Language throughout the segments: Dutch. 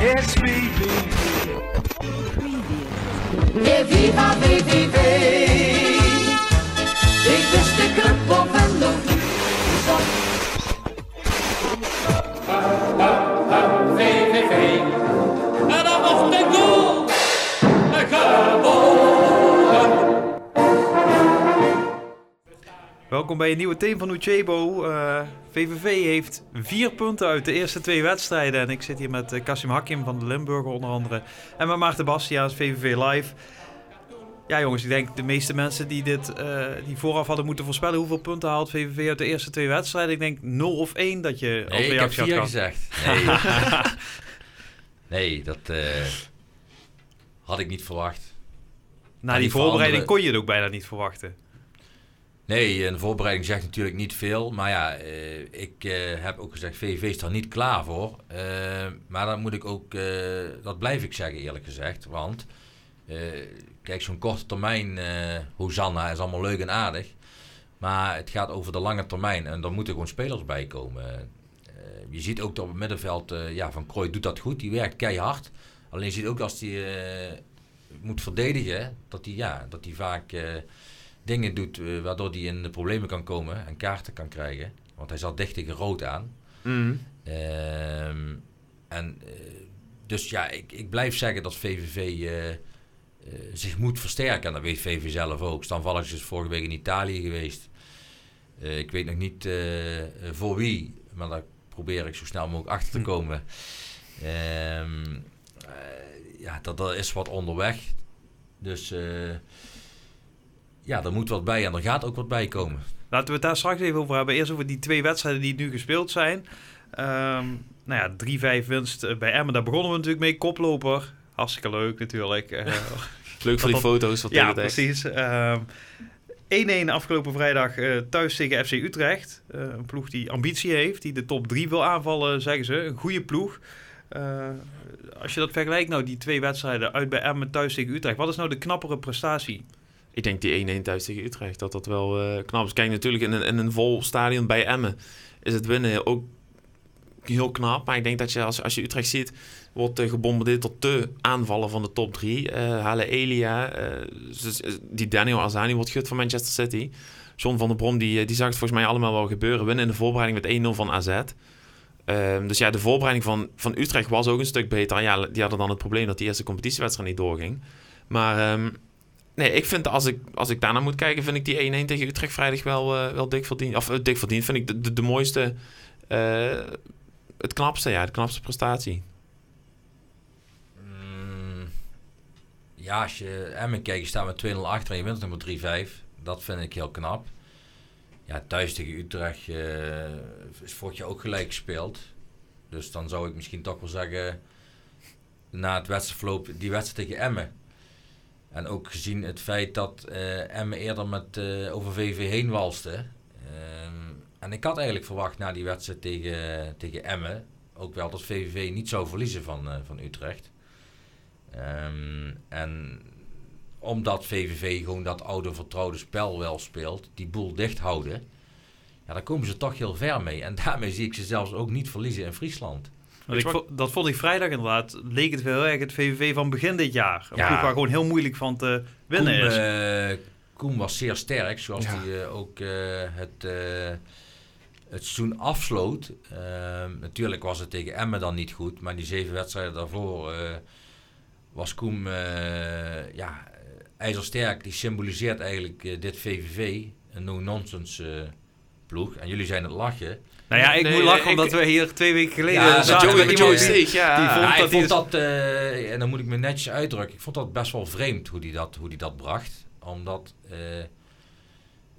It's VVV. E viva VVV. Ik Welkom bij een nieuwe team van Uchebo. Eh, VVV heeft vier punten uit de eerste twee wedstrijden. En ik zit hier met uh, Kasim Hakim van de Limburger onder andere. En met Maarten Bastiaans, VVV Live. Ja jongens, ik denk de meeste mensen die dit eh, die vooraf hadden moeten voorspellen... hoeveel punten haalt VVV uit de eerste twee wedstrijden? Ik denk 0 of 1 dat je als Nee, ik heb reactie had vier gehad. gezegd. Nee, nee dat eh, had ik niet verwacht. Na die die voorbereiding kon je het ook bijna niet verwachten. Nee, een voorbereiding zegt natuurlijk niet veel. Maar ja, eh, ik eh, heb ook gezegd, VVV is daar niet klaar voor. Eh, maar dan moet ik ook, eh, dat blijf ik zeggen eerlijk gezegd. Want, eh, kijk, zo'n korte termijn eh Hosanna is allemaal leuk en aardig. Maar het gaat over de lange termijn en daar moeten gewoon spelers bij komen. Eh, je ziet ook dat op het middenveld, eh, ja, Van Krooi doet dat goed. Die werkt keihard. Alleen je ziet ook als hij moet verdedigen, dat hij ja, dat hij vaak... dingen doet eh, waardoor hij in de problemen kan komen en kaarten kan krijgen. Want hij zat dicht tegen rood aan. Ehm, en eh, dus ja, ik, ik blijf zeggen dat VVV eh, zich moet versterken. En dat weet VVV zelf ook. Stan is vorige week in Italië geweest. Ik weet nog niet voor wie, maar daar probeer ik zo snel mogelijk achter te komen. Ehm, eh, ja, dat, er is wat onderweg. Dus ja, er moet wat bij en er gaat ook wat bij komen. Laten we het daar straks even over hebben. Eerst over die twee wedstrijden die nu gespeeld zijn. Ehm, nou ja, 3-5 winst eh, bij Emmen. Daar begonnen we natuurlijk mee. Koploper. Hartstikke leuk natuurlijk. Eh, Leuk voor die Wat- foto's van ja, precies. Ehm 1-1 afgelopen vrijdag eh, thuis tegen FC Utrecht. Een ploeg die ambitie heeft. Die de top 3 wil aanvallen, zeggen ze. Een goede ploeg. Als je dat vergelijkt, nou, die twee wedstrijden uit bij Emmen thuis tegen Utrecht. Wat is nou de knappere prestatie? Ik denk die 1-1 thuis tegen Utrecht, dat dat wel eh, knap is. Kijk, natuurlijk in een, in een vol stadion bij Emmen is het winnen ook heel knap. Maar ik denk dat je als, als je Utrecht ziet, wordt eh, gebombardeerd tot te aanvallen van de top 3. halen Elia, eh, eh, die Daniel Azani wordt gut van Manchester City. John van der Brom, die, die zag het volgens mij allemaal wel gebeuren. Winnen in de voorbereiding met 1-0 van AZ. Ehm, dus ja, de voorbereiding van, van Utrecht was ook een stuk beter. Ja, die hadden dan het probleem dat die eerste competitiewedstrijd niet doorging. Maar ehm, nee, ik vind als ik, als ik daarna moet kijken, vind ik die 1-1 tegen Utrecht vrijdag wel, eh, wel dik verdiend. Of eh, dik verdiend vind ik de, de, mooiste, eh, het knapste, ja, de knapste prestatie. Mm, ja, als je Emmen kijkt, je staat met 2-0 achter en je wint nog met 3-5. Dat vind ik heel knap. Ja, thuis tegen Utrecht is vorig ook gelijk gespeeld. Dus dan zou ik misschien toch wel zeggen, na het wedstrijdverloop, die wedstrijd tegen Emmen. En ook gezien het feit dat eh Emmen eerder met, eh, over VV heen walste. Ehm, en ik had eigenlijk verwacht na die wedstrijd tegen, tegen Emmen, ook wel dat VVV niet zou verliezen van, eh, van Utrecht. Ehm, en omdat VVV gewoon dat oude vertrouwde spel wel speelt, die boel dicht houden, ja, daar komen ze toch heel ver mee. En daarmee zie ik ze zelfs ook niet verliezen in Friesland. Want ik vo- dat vond ik vrijdag inderdaad. Leek het wel erg het VVV van begin dit jaar. Een Ja. ploeg waar gewoon heel moeilijk van te winnen Koen, is. eh, Koen was zeer sterk, zoals Ja. hij eh, ook eh, het, eh, het seizoen afsloot. Ehm, natuurlijk was het tegen Emmen dan niet goed, maar die zeven wedstrijden daarvoor eh, was Koen eh, ja, ijzersterk. Die symboliseert eigenlijk dit VVV, een no-nonsense eh, ploeg. En jullie zijn het lachen. Nou ja, ik Nee, moet lachen ik- omdat we hier twee weken geleden Ja, zaten met Joey- met iemand Joey die- ja. die vond Ja, dat vond hij- dat, eh, en dan moet ik me netjes uitdrukken, ik vond dat best wel vreemd hoe hij dat, hoe die dat bracht. Omdat, eh,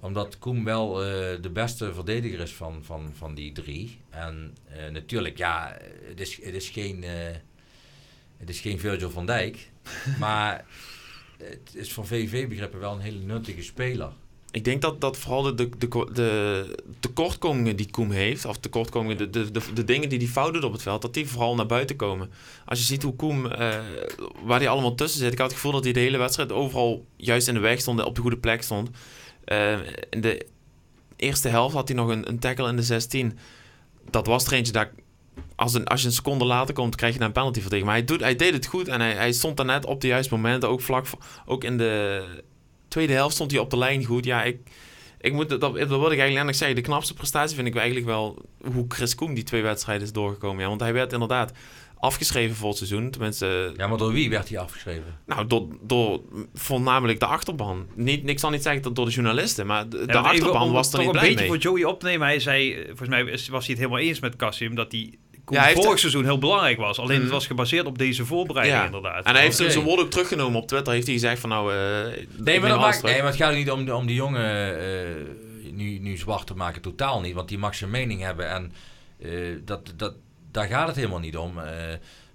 omdat Koen wel eh, de beste verdediger is van, van, van die drie. En eh, natuurlijk, ja, het is, het is geen, eh, het is geen Virgil van Dijk. maar het is voor VV-begrippen wel een hele nuttige speler. Ik denk dat, dat vooral de, de, de, de tekortkomingen die Koem heeft, of tekortkomingen, de, de, de, dingen die hij fout doet op het veld, dat die vooral naar buiten komen. Als je ziet hoe Koem, eh, waar hij allemaal tussen zit, ik had het gevoel dat hij de hele wedstrijd overal juist in de weg stond, op de goede plek stond. Eh, in de eerste helft had hij nog een, een tackle in de 16. Dat was er eentje, daar als, een, als je een seconde later komt, krijg je een penalty voor tegen. Maar hij, doet, hij deed het goed en hij, hij stond daar net op de juiste momenten. Ook vlak ook in de tweede helft stond hij op de lijn goed. Ja, ik, ik moet, dat, dat wil ik eigenlijk eigenlijk zeggen. De knapste prestatie vind ik eigenlijk wel hoe Chris Koem die twee wedstrijden is doorgekomen. Ja, want hij werd inderdaad afgeschreven voor het seizoen. Tenminste, Ja, maar door wie werd hij afgeschreven? nou, door, door voornamelijk de achterban. Niet, ik zal niet zeggen dat door de journalisten, maar de, Ja, achterban om was er niet toch blij een beetje mee. voor Joey op te nemen. Hij zei, volgens mij was hij het helemaal eens met Cassim, dat die Koen Ja, hij heeft vorig het- seizoen heel belangrijk was. Alleen Mhm. het was gebaseerd op deze voorbereiding Ja. inderdaad. En hij heeft Oké. zijn woord ook teruggenomen op Twitter. Heeft hij gezegd van nou... eh, Nee, maar, neem dat maakt, nee, maar het gaat ook niet om, om die jongen eh, nu, nu zwart te maken. Totaal niet. Want die mag zijn mening hebben. En eh, dat, dat, daar gaat het helemaal niet om. eh.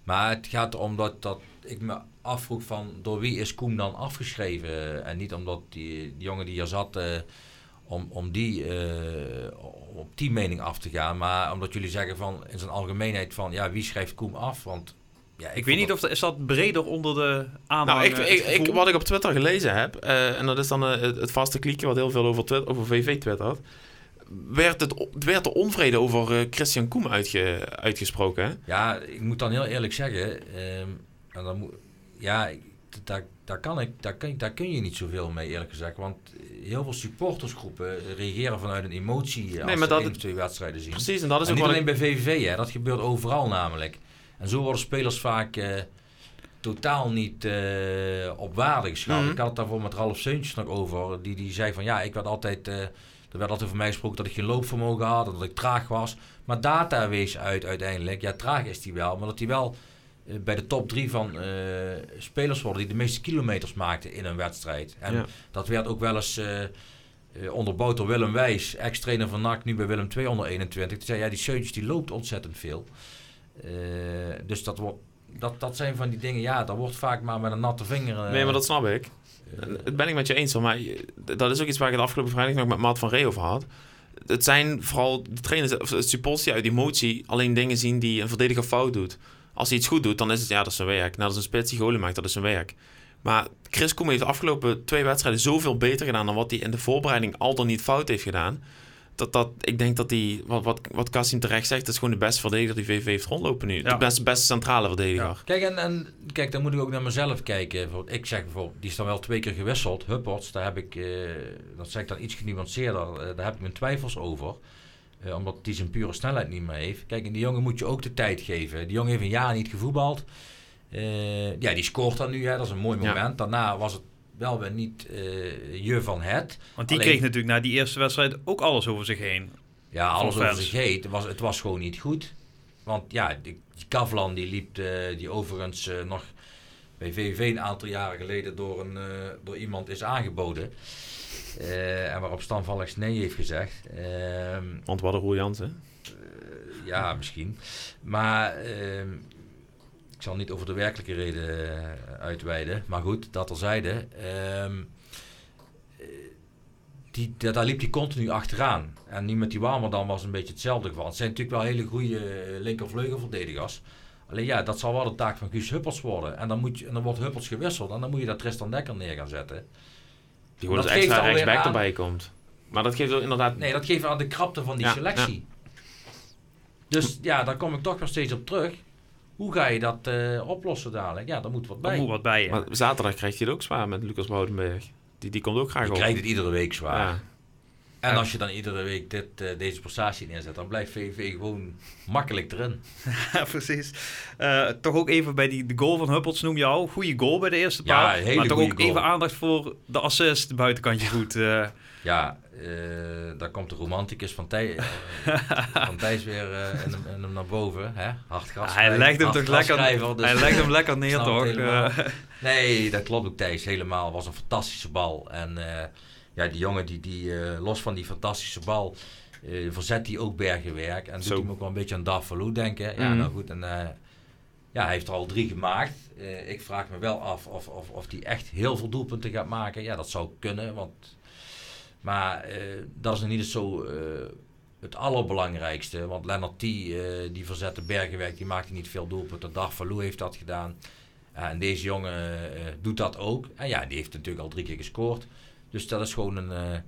maar het gaat erom dat, dat ik me afvroeg van... door wie is Koen dan afgeschreven? En niet omdat die, die jongen die er zat... om, om die, eh, op die mening af te gaan. Maar omdat jullie zeggen van in zijn algemeenheid van... ja, wie schrijft Koen af? Want ja, Ik weet niet of dat, is dat breder onder de aanhang. Nou, ik, ik, wat ik op Twitter gelezen heb, eh, en dat is dan eh, het, het vaste kliekje wat heel veel over, Twitter, over VV twittert, werd, het, werd de onvrede over eh, Christian Koem uitge, uitgesproken. Hè? Ja, ik moet dan heel eerlijk zeggen. ehm, en dan moet, ja, ik- daar, daar, kan ik, daar, kun, daar kun je niet zoveel mee, eerlijk gezegd. Want heel veel supportersgroepen reageren vanuit een emotie eh, als maar ze dat- één of twee wedstrijden zien. Precies, en dat is En ook niet alleen ik... bij VVV, hè, dat gebeurt overal namelijk. En zo worden spelers vaak eh, totaal niet eh, op waarde geschat. Mhm. Ik had het daarvoor met Ralf Seuntjes nog over. Die, die zei van ja, ik werd altijd, eh, er werd altijd voor mij gesproken dat ik geen loopvermogen had, dat ik traag was. Maar data wees uit uiteindelijk, ja traag is hij wel, maar dat hij wel bij de top drie van eh, spelers worden die de meeste kilometers maakten in een wedstrijd. En Ja. dat werd ook wel eens eh, eh, onderbouwd door Willem Wijs, ex-trainer van NAC, nu bij Willem 2 onder 21. Die zei, ja, die Seuntjes die loopt ontzettend veel. Eh, dus dat, wordt, dat, dat zijn van die dingen, ja, dat wordt vaak maar met een natte vinger. eh, Nee, maar dat snap ik. eh, Dat ben ik met je eens. Maar eh, dat is ook iets waar ik het afgelopen vrijdag nog met Maat van Ree over had. Het zijn vooral de trainers, of de supporters die uit emotie alleen dingen zien die een verdediger fout doet. Als hij iets goed doet, dan is het ja, dat is zijn werk. Nou, dat is een spits die golen maakt, dat is zijn werk. Maar Chris Koem heeft de afgelopen twee wedstrijden zoveel beter gedaan dan wat hij in de voorbereiding al dan niet fout heeft gedaan. Dat, dat, ik denk dat hij, wat, wat, wat Kassim terecht zegt, dat is gewoon de beste verdediger die VV heeft rondlopen nu. Ja. De beste, beste centrale verdediger. Kijk, en, en kijk, dan moet ik ook naar mezelf kijken. Ik zeg bijvoorbeeld, die is dan wel twee keer gewisseld. Hupperts, daar heb ik, eh, dat zeg ik dan iets genuanceerder, eh, daar heb ik mijn twijfels over. Eh, omdat die zijn pure snelheid niet meer heeft. Kijk, en die jongen moet je ook de tijd geven. Die jongen heeft een jaar niet gevoetbald. Eh, ja, die scoort dan nu, hè, dat is een mooi Ja. moment. Daarna was het wel weer niet eh, je van het. Want die Alleen- kreeg natuurlijk na die eerste wedstrijd ook alles over zich heen. Ja, alles over zich heet. Het was, het was gewoon niet goed. Want ja, die, die Kavlan die liep, die overigens nog bij VVV een aantal jaren geleden door, een, door iemand is aangeboden. Eh, en waarop Stan Valks nee heeft gezegd. Ehm, Want wat een Roel Jansen. ja, misschien. Maar ehm, ik zal niet over de werkelijke reden eh, uitweiden. Maar goed, dat terzijde. Ehm eh, die, da- daar liep hij continu achteraan. En nu met die Warmer was een beetje hetzelfde geval. Het zijn natuurlijk wel hele goede eh, linkervleugelverdedigers. Alleen ja, dat zal wel de taak van Guus Huppels worden. En dan, moet je, en dan wordt Huppels gewisseld. En dan moet je daar Tristan Dekker neer gaan zetten. Die gewoon Dat als geeft extra alweer rechtsback aan- erbij komt. Maar dat geeft ook inderdaad... Nee, dat geeft aan de krapte van die Ja, selectie. Dus ja, daar kom ik toch nog steeds op terug. Hoe ga je dat eh, oplossen dadelijk? Ja, daar moet wat Daar bij. moet wat bij. ja. Maar zaterdag krijgt hij het ook zwaar met Lucas Boudenberg. Die, die komt ook graag Je op. krijgt het iedere week zwaar. En als je dan iedere week dit, eh, deze prestatie neerzet, dan blijft VV gewoon makkelijk erin. Ja, precies. Eh, toch ook even bij die de goal van Huppels noem je al. Goede goal bij de eerste Ja, paal. een hele maar toch ook goal. even aandacht voor de assist, de buitenkantje goed. eh. Ja, daar komt de romanticus van, Thij, van Thijs weer in, hem, in hem naar boven. Hè? Hard hij legt hem toch lekker, Dus, hij legt hem lekker neer toch. Nee, dat klopt ook Thijs helemaal. was een fantastische bal. En ja, die jongen die, die eh, los van die fantastische bal eh, verzet hij ook bergenwerk. En doet Zo. hij me ook wel een beetje aan Darvalu denken. Ja, Mhm. nou goed. En, eh, ja, hij heeft er al drie gemaakt. Ik vraag me wel af of, of, of hij echt heel veel doelpunten gaat maken. Ja, dat zou kunnen. Want, maar dat is nog niet zo het allerbelangrijkste. Want Lennart T, eh, die verzette bergenwerk, die maakte niet veel doelpunten. Darvalu heeft dat gedaan. En deze jongen doet dat ook. En ja, die heeft natuurlijk al drie keer gescoord. Dus dat is gewoon een, eh,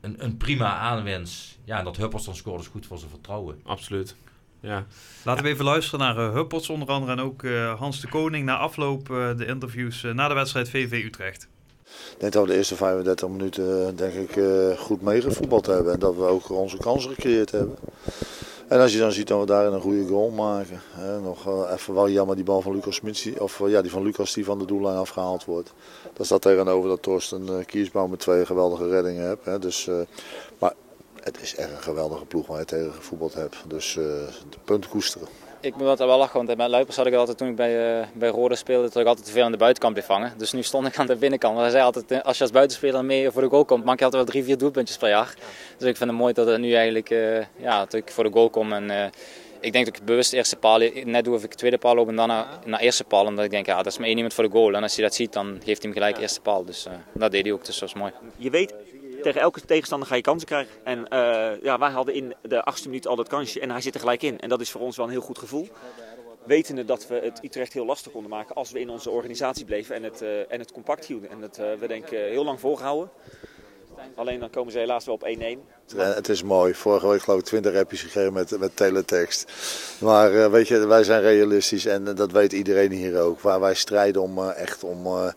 een, een prima aanwinst. Ja, en dat Huppels dan scoort is goed voor zijn vertrouwen. Absoluut. Ja. Laten we even luisteren naar uh, Huppots onder andere en ook uh, Hans de Koning na afloop uh, de interviews na de wedstrijd VV Utrecht. Ik denk dat we de eerste 35 minuten denk ik, goed meegevoetbald hebben en dat we ook onze kansen gecreëerd hebben. En als je dan ziet dat we daarin een goede goal maken. Hè, nog even wel jammer die bal van Lucas Smits, of uh, ja, die van Lucas die van de doellijn afgehaald wordt. Dat staat tegenover dat Torsten uh, Kiesbouw met twee geweldige reddingen hebt. Hè, dus, maar het is echt een geweldige ploeg waar je tegen gevoetbald hebt. Dus de punt koesteren ik moet altijd wel lachen, want met Luipers had ik altijd toen ik bij, uh, bij Rode speelde, dat ik altijd te veel aan de buitenkant bleef vangen. Dus nu stond ik aan de binnenkant. Want hij zei altijd, eh, als je als buitenspeler mee voor de goal komt, maak je altijd wel drie, vier doelpuntjes per jaar. Dus ik vind het mooi dat het nu eigenlijk, uh, ja, dat ik voor de goal kom. En, uh, ik denk dat ik bewust de eerste paal, net doe of ik tweede paal loop en dan naar, naar eerste paal. Omdat ik denk, ja, dat is maar één iemand voor de goal. En als hij dat ziet, dan geeft hij hem gelijk eerste paal. Dus dat deed hij ook, dus dat is mooi. Je weet tegen elke tegenstander ga je kansen krijgen. En uh, ja, wij hadden in de achtste minuut al dat kansje en hij zit er gelijk in. En dat is voor ons wel een heel goed gevoel. Wetende dat we het Utrecht heel lastig konden maken als we in onze organisatie bleven en het, uh, en het compact hielden. En dat uh, we denk ik heel lang volgehouden. Alleen dan komen ze helaas wel op 1-1. Het is mooi. Vorige week geloof ik 20 appjes gegeven met, met teletext. Maar uh, weet je, wij zijn realistisch en dat weet iedereen hier ook. Waar wij strijden om uh, echt om, uh,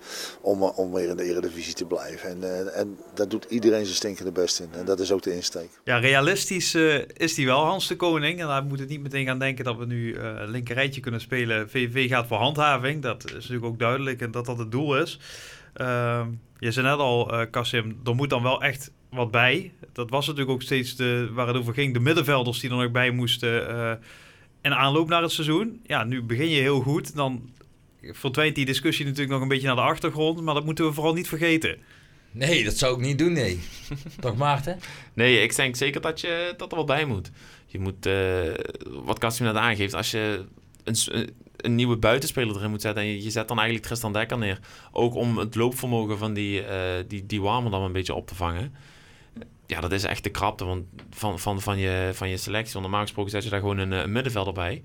om, om weer in de eredivisie te blijven. En, en daar doet iedereen zijn stinkende best in. En dat is ook de insteek. Ja, realistisch is die wel, Hans de Koning. En daar moet het niet meteen gaan denken dat we nu een linkerrijtje kunnen spelen. VVV gaat voor handhaving. Dat is natuurlijk ook duidelijk en dat dat het doel is. Ehm, je zei net al, uh, Kassim, er moet dan wel echt wat bij. Dat was natuurlijk ook steeds de, waar het over ging. De middenvelders die er nog bij moesten. Uh, en aanloop naar het seizoen. Ja, nu begin je heel goed. Dan verdwijnt die discussie natuurlijk nog een beetje naar de achtergrond. Maar dat moeten we vooral niet vergeten. Nee, dat zou ik niet doen, nee. Toch Maarten? Nee, ik denk zeker dat, je, dat er wat bij moet. Je moet, uh, wat Kassim net aangeeft, als je een, een nieuwe buitenspeler erin moet zetten. En je, zet dan eigenlijk Tristan Dekker neer. Ook om het loopvermogen van die, uh, die, die Warmer dan een beetje op te vangen. Ja, dat is echt de krapte van, van, van, van, je, van je selectie. Want normaal gesproken zet je daar gewoon een, een middenvelder bij.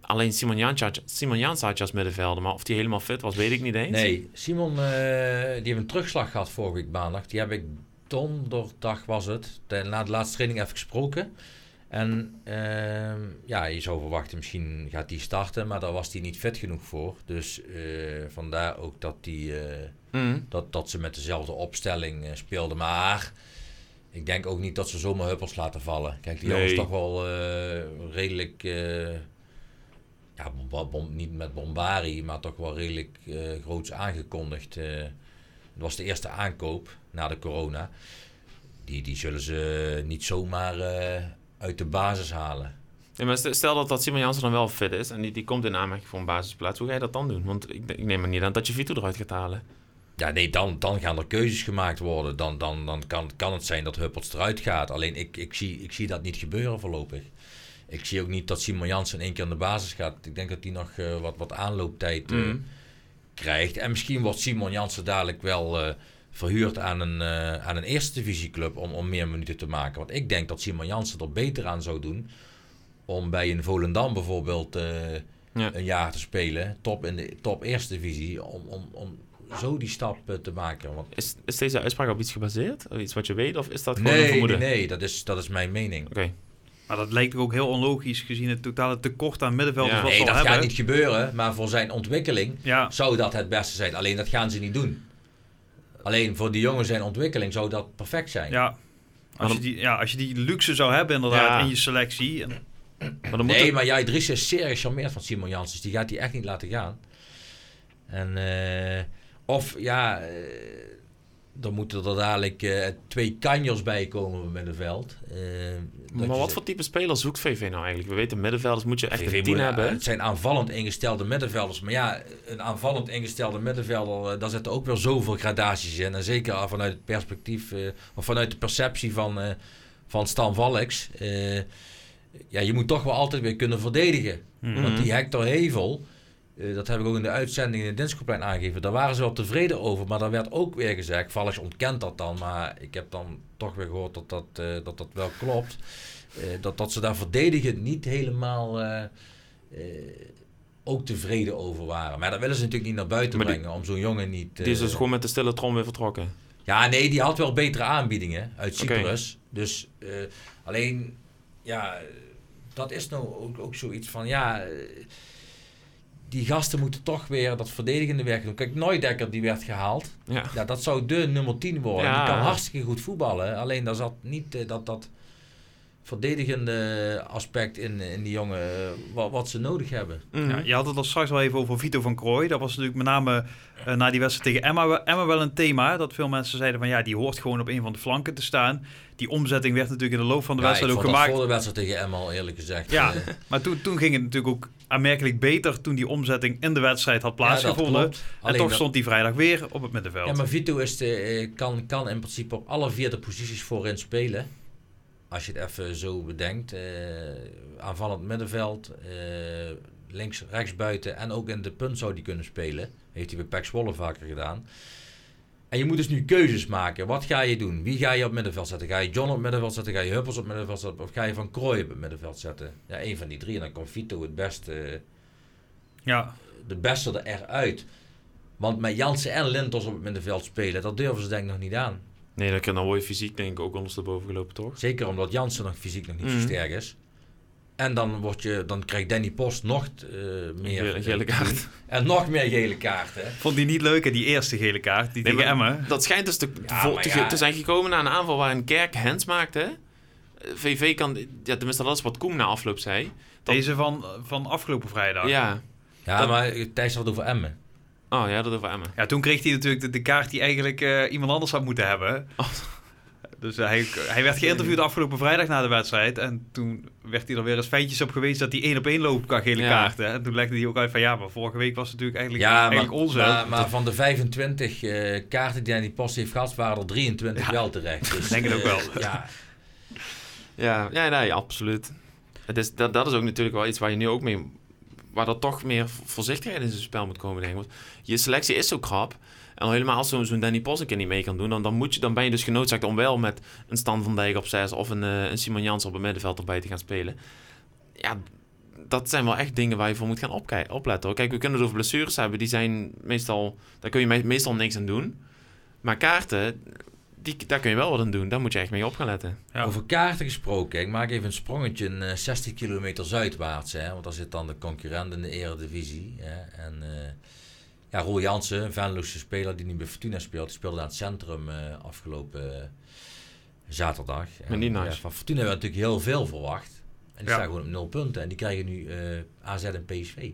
Alleen Simon Jans, Simon Jans had als middenvelder. Maar of die helemaal fit was, weet ik niet eens. Nee, Simon uh, die heeft een terugslag gehad vorige week maandag. Die heb ik donderdag was het. na de laatste training even gesproken. En uh, ja, je zou verwachten, misschien gaat hij starten, maar daar was hij niet fit genoeg voor. Dus uh, vandaar ook dat, die, uh, mm. dat, dat ze met dezelfde opstelling uh, speelden. Maar ik denk ook niet dat ze zomaar huppels laten vallen. Kijk, die nee. is toch wel redelijk, ja, niet met bombari, maar toch wel redelijk groots aangekondigd. het was de eerste aankoop na de corona. Die, die zullen ze niet zomaar uit de basis halen. Ja, maar stel dat, dat Simon Jansen dan wel fit is en die, die komt in aanmerking voor een basisplaats. Hoe ga je dat dan doen? Want ik, ik neem maar niet aan dat je Vito eruit gaat halen. Ja, nee, dan, dan gaan er keuzes gemaakt worden. Dan, dan, dan kan, kan het zijn dat Huppels eruit gaat. Alleen ik, ik, zie, ik zie dat niet gebeuren voorlopig. Ik zie ook niet dat Simon Jansen in één keer aan de basis gaat. Ik denk dat hij nog uh, wat, wat aanlooptijd uh, mm. krijgt. En misschien wordt Simon Jansen dadelijk wel... Uh, verhuurd aan een, uh, aan een eerste divisieclub om, om meer minuten te maken. Want ik denk dat Simon Jansen er beter aan zou doen om bij een Volendam bijvoorbeeld uh, ja. een jaar te spelen, top in de top eerste divisie, om, om, om zo die stap uh, te maken. Want... Is, is deze uitspraak op iets gebaseerd? Of iets wat je weet? Of is dat gewoon nee, een vermoeden? Nee, nee, dat is, dat is mijn mening. Oké. Okay. Maar dat lijkt ook heel onlogisch gezien het totale tekort aan middenvelders. Ja. Wat nee, dat hebben. gaat niet gebeuren. Maar voor zijn ontwikkeling ja. zou dat het beste zijn. Alleen dat gaan ze niet doen. Alleen voor die jongen zijn ontwikkeling zou dat perfect zijn. Ja, als, je die, ja, als je die luxe zou hebben inderdaad ja. in je selectie. En, maar dan nee, maar jij Dries is zeer gecharmeerd van Simon Janssens. Die gaat die echt niet laten gaan. En, uh, of ja, uh, dan moeten er dadelijk uh, twee kanjers bij komen op het middenveld. maar wat voor type speler zoekt VV nou eigenlijk? We weten, middenvelders moet je echt VV een tien hebben. Het zijn aanvallend ingestelde middenvelders. Maar ja, een aanvallend ingestelde middenvelder, daar zitten ook weer zoveel gradaties in. En zeker vanuit het perspectief, of vanuit de perceptie van, van Stan Valks. ja, je moet toch wel altijd weer kunnen verdedigen. Mm -hmm. Want die Hector Hevel... Uh, dat heb ik ook in de uitzending in de Dinskoplein aangegeven. Daar waren ze wel tevreden over, maar daar werd ook weer gezegd, Valles ontkent dat dan, maar ik heb dan toch weer gehoord dat dat, uh, dat, dat wel klopt. Uh, dat, dat ze daar verdedigend niet helemaal ook tevreden over waren. Maar dat willen ze natuurlijk niet naar buiten maar brengen, die, om zo'n jongen niet... die is dus gewoon met de stille trom weer vertrokken? Ja, nee, die had wel betere aanbiedingen uit Cyprus. Okay. Dus alleen, ja dat is nou ook, ook zoiets van, ja, eh, die gasten moeten toch weer dat verdedigende werk doen. Kijk, Neudekker die werd gehaald. Ja. Ja, dat zou de nummer 10 worden. Ja. Die kan hartstikke goed voetballen. Alleen daar zat niet eh, dat, dat verdedigende aspect in, in die jongen, eh, wat, wat ze nodig hebben. Mhm. Ja, je had het al straks wel even over Vito van Krooi. Dat was natuurlijk met name eh, na die wedstrijd tegen Emma, Emma wel een thema. Dat veel mensen zeiden van ja, die hoort gewoon op een van de flanken te staan. Die omzetting werd natuurlijk in de loop van de Ja, ik wedstrijd ook gemaakt. voor de wedstrijd tegen Emma al eerlijk gezegd. Ja, eh, maar toen, toen ging het natuurlijk ook aanmerkelijk beter toen die omzetting in de wedstrijd had ja, plaatsgevonden. klopt. en toch dat- stond die vrijdag weer op het middenveld. Ja, maar Vito is de, kan, kan in principe op alle vier de posities voorin spelen. Als je het even zo bedenkt. eh aanvallend middenveld, eh, links, rechts buiten en ook in de punt zou die kunnen spelen. Heeft hij bij Pek Zwolle vaker gedaan. En je moet dus nu keuzes maken. Wat ga je doen? Wie ga je op middenveld zetten? Ga je John op het middenveld zetten? Ga je Huppels op middenveld zetten? Of ga je Van Krooi op het middenveld zetten? Ja, een van die drie. En dan komt Vito het beste ja, de beste eruit. Want met Jansen en Lintos op het middenveld spelen, dat durven ze denk ik nog niet aan. Nee, dan kan je fysiek denk ik ook ondersteboven gelopen, toch? Zeker omdat Jansen nog fysiek nog niet zo sterk is. En dan, word je, dan krijgt Danny Post nog eh, meer... Gele- gele eh, kaart. En nog meer gele kaarten. vond die niet leuk, hè, die eerste gele kaart, die Nee, tegen Emmen. Dat schijnt dus te, Ja, te, te- ja. te zijn gekomen na een aanval waar een kerk hands maakte. hè? Eh, VV kan, ja, tenminste dat is wat Koen na afloop zei. Dat- Deze van, van afgelopen vrijdag. Ja. Ja, Dat- maar Thijs had het over Emmen. Oh ja, dat over Emmen. Ja, toen kreeg hij natuurlijk de, de kaart die eigenlijk eh, iemand anders had moeten hebben. Oh. Dus eh, hij, hij werd geïnterviewd afgelopen vrijdag na de wedstrijd. En toen werd hij er weer eens feitjes op geweest dat hij één op één loopt qua gele Ja. kaarten. En toen legde hij ook uit van ja, maar vorige week was het natuurlijk eigenlijk, Ja, maar, eigenlijk onze. maar, maar van de 25 eh, kaarten die Danny Post heeft gehad, waren er 23 wel terecht. Dus, denk het ook wel. Ja, Ja, ja nee, absoluut. Het is, dat, dat is ook natuurlijk wel iets waar je nu ook mee... Waar er toch meer voorzichtigheid in zijn spel moet komen, denk ik. Want je selectie is zo krap. En helemaal als zo'n Danny Pos een keer niet mee kan doen... Dan, dan, moet je, dan ben je dus genoodzaakt om wel met een Stan van Dijk op 6... of een, eh, een Simon Jans op het middenveld erbij te gaan spelen. Ja, dat zijn wel echt dingen waar je voor moet gaan opletten. Kijk, we kunnen het over blessures hebben. Die zijn meestal... Daar kun je me- meestal niks aan doen. Maar kaarten, die, daar kun je wel wat aan doen. Daar moet je echt mee op gaan letten. Ja. Over kaarten gesproken, ik maak even een sprongetje een, eh, 60 kilometer zuidwaarts. Hè, want daar zit dan de concurrent in de eredivisie. Hè, en eh ja, Roel Jansen, een Venloze speler die nu bij Fortuna speelt, die speelde aan het centrum eh, afgelopen zaterdag. Maar niet nice. ja, van Fortuna hebben we natuurlijk heel veel verwacht. En die Ja. staan gewoon op nul punten. En die krijgen nu eh, AZ en PSV.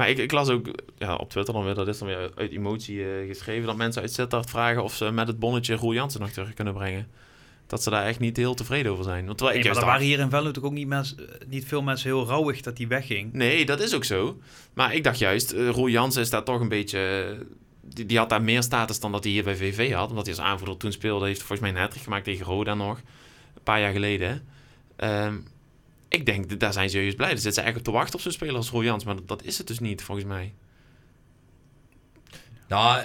Maar ik, ik las ook ja, op Twitter dan weer, dat is dan weer uit emotie eh, geschreven, dat mensen uit Sittard vragen of ze met het bonnetje Roel Jansen nog terug kunnen brengen. Dat ze daar echt niet heel tevreden over zijn. Want terwijl Nee, ik maar er waren hier in Venlo natuurlijk ook niet, mens, niet veel mensen heel rouwig dat hij wegging. Nee, dat is ook zo. Maar ik dacht juist, eh, Roel Jansen is daar toch een beetje... eh, die, die had daar meer status dan dat hij hier bij VV had. Omdat hij als aanvoerder toen speelde, heeft volgens mij een hat gemaakt tegen Roda nog. Een paar jaar geleden. hè. Ik denk, daar zijn ze juist blij. Daar zitten ze eigenlijk op te wachten op zo'n speler als Roel Jansen. Maar dat, dat is het dus niet, volgens mij. Nou,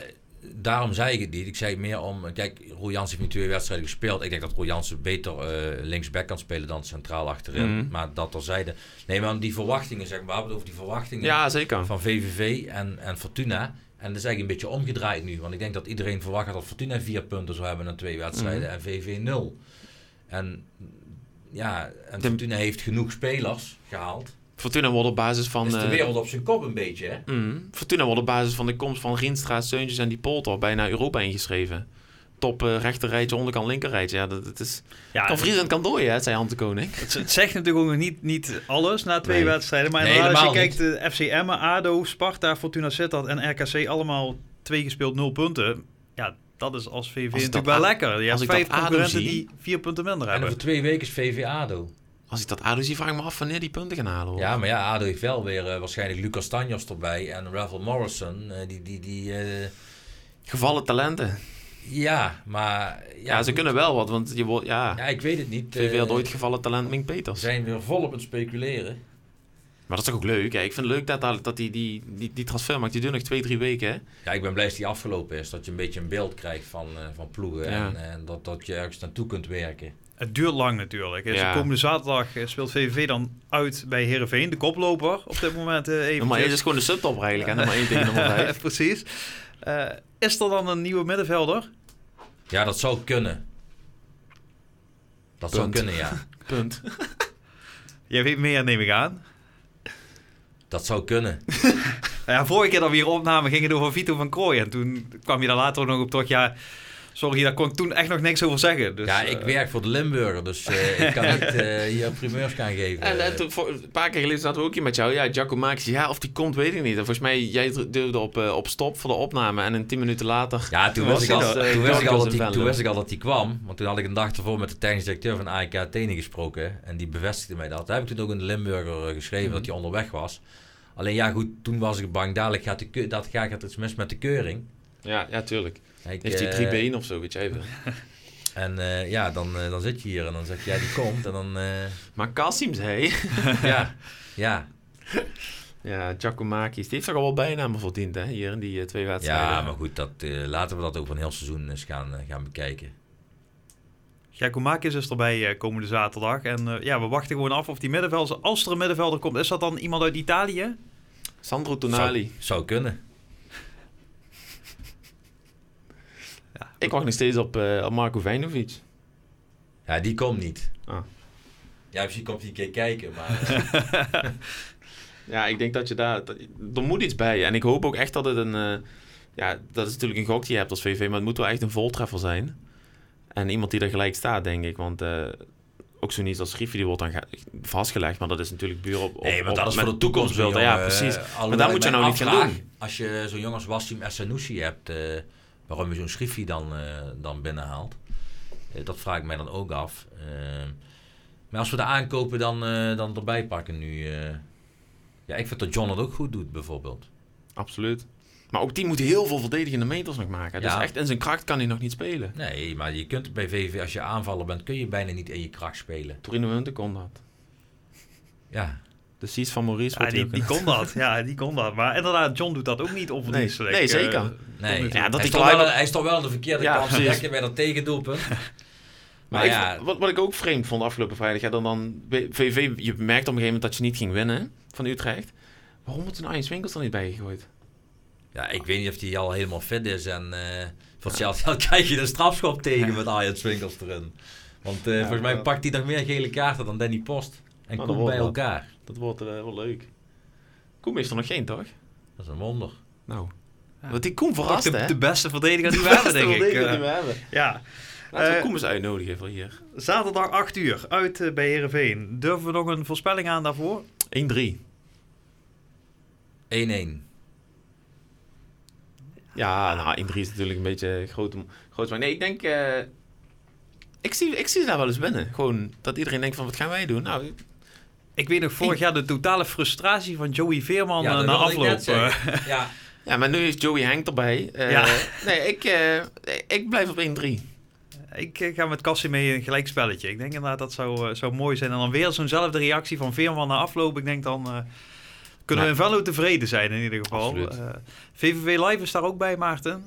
daarom zei ik het niet. Ik zei het meer om... Kijk, Roel Jansen heeft nu twee wedstrijden gespeeld. Ik denk dat Roel Jansen beter eh, linksback kan spelen dan centraal achterin. Mhm. Maar dat terzijde. Nee, maar die verwachtingen, zeg maar. Over die verwachtingen Ja, zeker. van VVV en, en Fortuna. En dat is eigenlijk een beetje omgedraaid nu. Want ik denk dat iedereen verwacht dat Fortuna vier punten zou hebben na twee wedstrijden. En VV nul. En ja, en De- Fortuna heeft genoeg spelers gehaald. Fortuna wordt op basis van... is de eh, wereld op zijn kop een beetje, hè? Mm. Fortuna wordt op basis van de komst van Rienstra, Seuntjes en die Polter bijna Europa ingeschreven. Top eh rechterrijtje, onderkant linkerrijtje. Ja, dat, dat is... Ja, kan Friesland kan dooien, hè, zei Ante de Koning. Het, het zegt natuurlijk ook nog niet, niet alles na twee Nee. wedstrijden. Maar Nee, als je kijkt, de FC Emmen, ADO, Sparta, Fortuna Sittard en RKC allemaal twee gespeeld, nul punten. Ja, dat is als VV Als natuurlijk dat wel lekker. Je als hebt ik vijf concurrenten zie- die vier punten minder En hebben. over twee weken is VV ADO. Als ik dat ADO zie, vraag ik me af wanneer die punten gaan halen. Hoor. Ja, maar ja, ADO heeft wel weer eh, waarschijnlijk Lucas Tanjos erbij en Ravel Morrison. eh, die, die, die, eh, Gevallen talenten. ja, maar... Ja, Ja, ze goed. kunnen wel wat, want je wordt, ja, Ja, ik weet het niet. VV had ooit gevallen talent Mink We Peters. zijn weer volop aan het speculeren. Maar dat is toch ook leuk, hè? Ik vind het leuk dat, dat dat die, die, die, die transfer maakt. Die duurt nog twee, drie weken, hè? Ja, ik ben blij dat die afgelopen is. Dat je een beetje een beeld krijgt van, eh, van ploegen. Ja. En, en dat, dat je ergens naartoe kunt werken. Het duurt lang natuurlijk. Dus Ja. Komende zaterdag eh, speelt VVV dan uit bij Heerenveen, de koploper op dit moment. eh even. Nummer 1 is gewoon de subtop eigenlijk, hè? Nummer 1 tegen nummer 5. Precies. Eh, is er dan een nieuwe middenvelder? Ja, dat zou kunnen. Dat zou kunnen, ja. Punt. Jij weet meer, neem ik aan. Dat zou kunnen. Nou Ja, vorige keer dat we hier opnamen ging het over Vito van Krooij. En toen kwam je daar later ook nog op terug. Ja, sorry, daar kon ik toen echt nog niks over zeggen. Dus, ja, ik eh, werk voor de Limburger, dus eh, ik kan niet eh, hier primeurs gaan geven. En, en toen, voor, een paar keer geleden zaten we ook hier met jou. Ja, Giacomakis, ja, of die komt, weet ik niet. En volgens mij, jij duwde op, eh, op stop voor de opname. En een tien minuten later... Ja, toen, was wist ik, al, dat, toen, wist ik al Dorcas dat in hij, toen Venlo. wist ik al dat hij kwam. Want toen had ik een dag ervoor met de technisch directeur van AEK Athene gesproken. En die bevestigde mij dat. Daar heb ik toen ook in de Limburger geschreven dat hij onderweg was. Alleen ja, goed, toen was ik bang. Dadelijk gaat, de dat gaat het iets mis met de keuring. Ja, ja, tuurlijk. Ik, Heeft hij eh, drie benen of zo, weet jij wel. En eh, ja, dan, eh, dan zit je hier en dan zeg je, ja, die komt. En dan, eh, Maar Kassim zei... ja, ja. Ja, Giacomakis, die heeft toch al wel bijnamen verdiend, hè? Hier in die twee wedstrijden. ja, maar goed, dat, laten we dat over een heel seizoen eens gaan, gaan bekijken. Giacomakis is erbij eh, komende zaterdag. En eh, ja, we wachten gewoon af of die middenvelder, als er een middenvelder komt, is dat dan iemand uit Italië? Sandro Tonali. Zou, zou kunnen. Ik wacht nog steeds op, op Marco Vijnovic. Ja, die komt niet. Ah. Ja, misschien komt hij een keer kijken, maar... Ja, ik denk dat je daar... dat- er moet iets bij. En ik hoop ook echt dat het een... eh, ja, dat is natuurlijk een gok die je hebt als VV, maar het moet wel echt een voltreffer zijn. En iemand die er gelijk staat, denk ik. Want eh, ook zo niet als Schriefje, die wordt dan vastgelegd. Maar dat is natuurlijk puur op, op, Nee, maar dat is voor de toekomst. Ja, precies. Maar daar moet je nou niet gaan doen. Als je zo'n jongen als Wassim Essanusi hebt, waarom je zo'n Schriffie dan, eh, dan binnenhaalt. Eh, dat vraag ik mij dan ook af. Eh, maar als we de aankopen dan, eh, dan erbij pakken nu... ja, ik vind dat John het ook goed doet, bijvoorbeeld. Absoluut. Maar ook die moet heel veel verdedigende meters nog maken. Dus Ja. echt in zijn kracht kan hij nog niet spelen. Nee, maar je kunt bij VV, als je aanvaller bent, kun je bijna niet in je kracht spelen. Torino Hunte kon dat. Ja, De Cies van Maurice Ja, wordt die, kon dat. Ja, die kon dat. Maar inderdaad, John doet dat ook niet onverdienstelijk. Nee, nee, zeker. Eh, nee. Nu toe. Ja, dat hij, is toch wel, hij is toch wel de verkeerde Ja, kant trekken bij dat tegendoelpunt. Maar Maar ik- ja, wat, wat ik ook vreemd vond afgelopen vrijdag, ja, dan, dan VV, je merkt op een gegeven moment dat je niet ging winnen van Utrecht. Waarom wordt een Arjen Winkels er niet bijgegooid? Ja, ik weet niet of hij al helemaal fit is. En eh voor hetzelfde geld krijg je een strafschop tegen met Arjen Swinkels erin. Want eh, volgens mij pakt hij nog meer gele kaarten dan Danny Post. En Nou, bij elkaar. Dat wordt eh, wel leuk. Koem heeft er nog geen, toch? Dat is een wonder. Nou. Want die Koen Toch verrast, de, hè? de beste verdediger die we Beste hebben, denk ik. verdediger die Eh, we hebben. ja. Laten we Koem eens uitnodigen voor hier. 1-3. Zaterdag 8 uur, uit eh, bij Heerenveen. Durven we nog een voorspelling aan daarvoor? 1-1. Ja, nou, 1-3 is natuurlijk een beetje groot. groot maar nee, ik denk... eh, ik, zie, ik zie ze daar wel eens binnen. Gewoon dat iedereen denkt van, wat gaan wij doen? Nou, Ik weet nog vorig jaar de totale frustratie van Joey Veerman Ja, eh, dat na afloop. eh. Ja, ja, maar nu is Joey Henk erbij. Eh, Ja. Nee, ik, eh, ik blijf op 1-3. ik ga met Cassie mee een gelijkspelletje. Ik denk inderdaad dat zou, zou mooi zijn. En dan weer zo'nzelfde reactie van Veerman na afloop. Ik denk dan eh, kunnen we in Venlo tevreden zijn in ieder geval. Eh, VVV Live is daar ook bij, Maarten.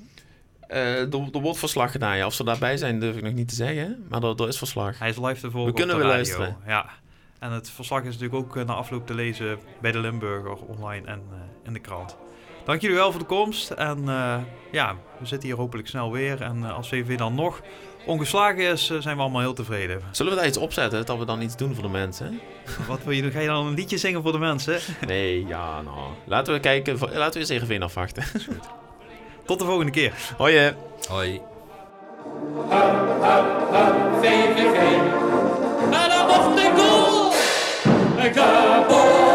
Eh, er, er wordt verslag gedaan, ja. Of ze daarbij zijn, durf ik nog niet te zeggen. Maar er, er is verslag. Hij is live te volgen We kunnen weer radio. luisteren. Ja. En het verslag is natuurlijk ook eh, na afloop te lezen bij de Limburger online en eh, in de krant. Dank jullie wel voor de komst. En eh, ja, we zitten hier hopelijk snel weer. En als VV dan nog ongeslagen is, zijn we allemaal heel tevreden. Zullen we daar iets opzetten, dat we dan iets doen voor de mensen? Wat wil je doen? Ga je dan een liedje zingen voor de mensen? Nee, ja, nou. Laten we kijken. Laten we eens even afwachten. Tot de volgende keer. Hoi, hè. hoi. VVV. En dan nog de goal. Gabo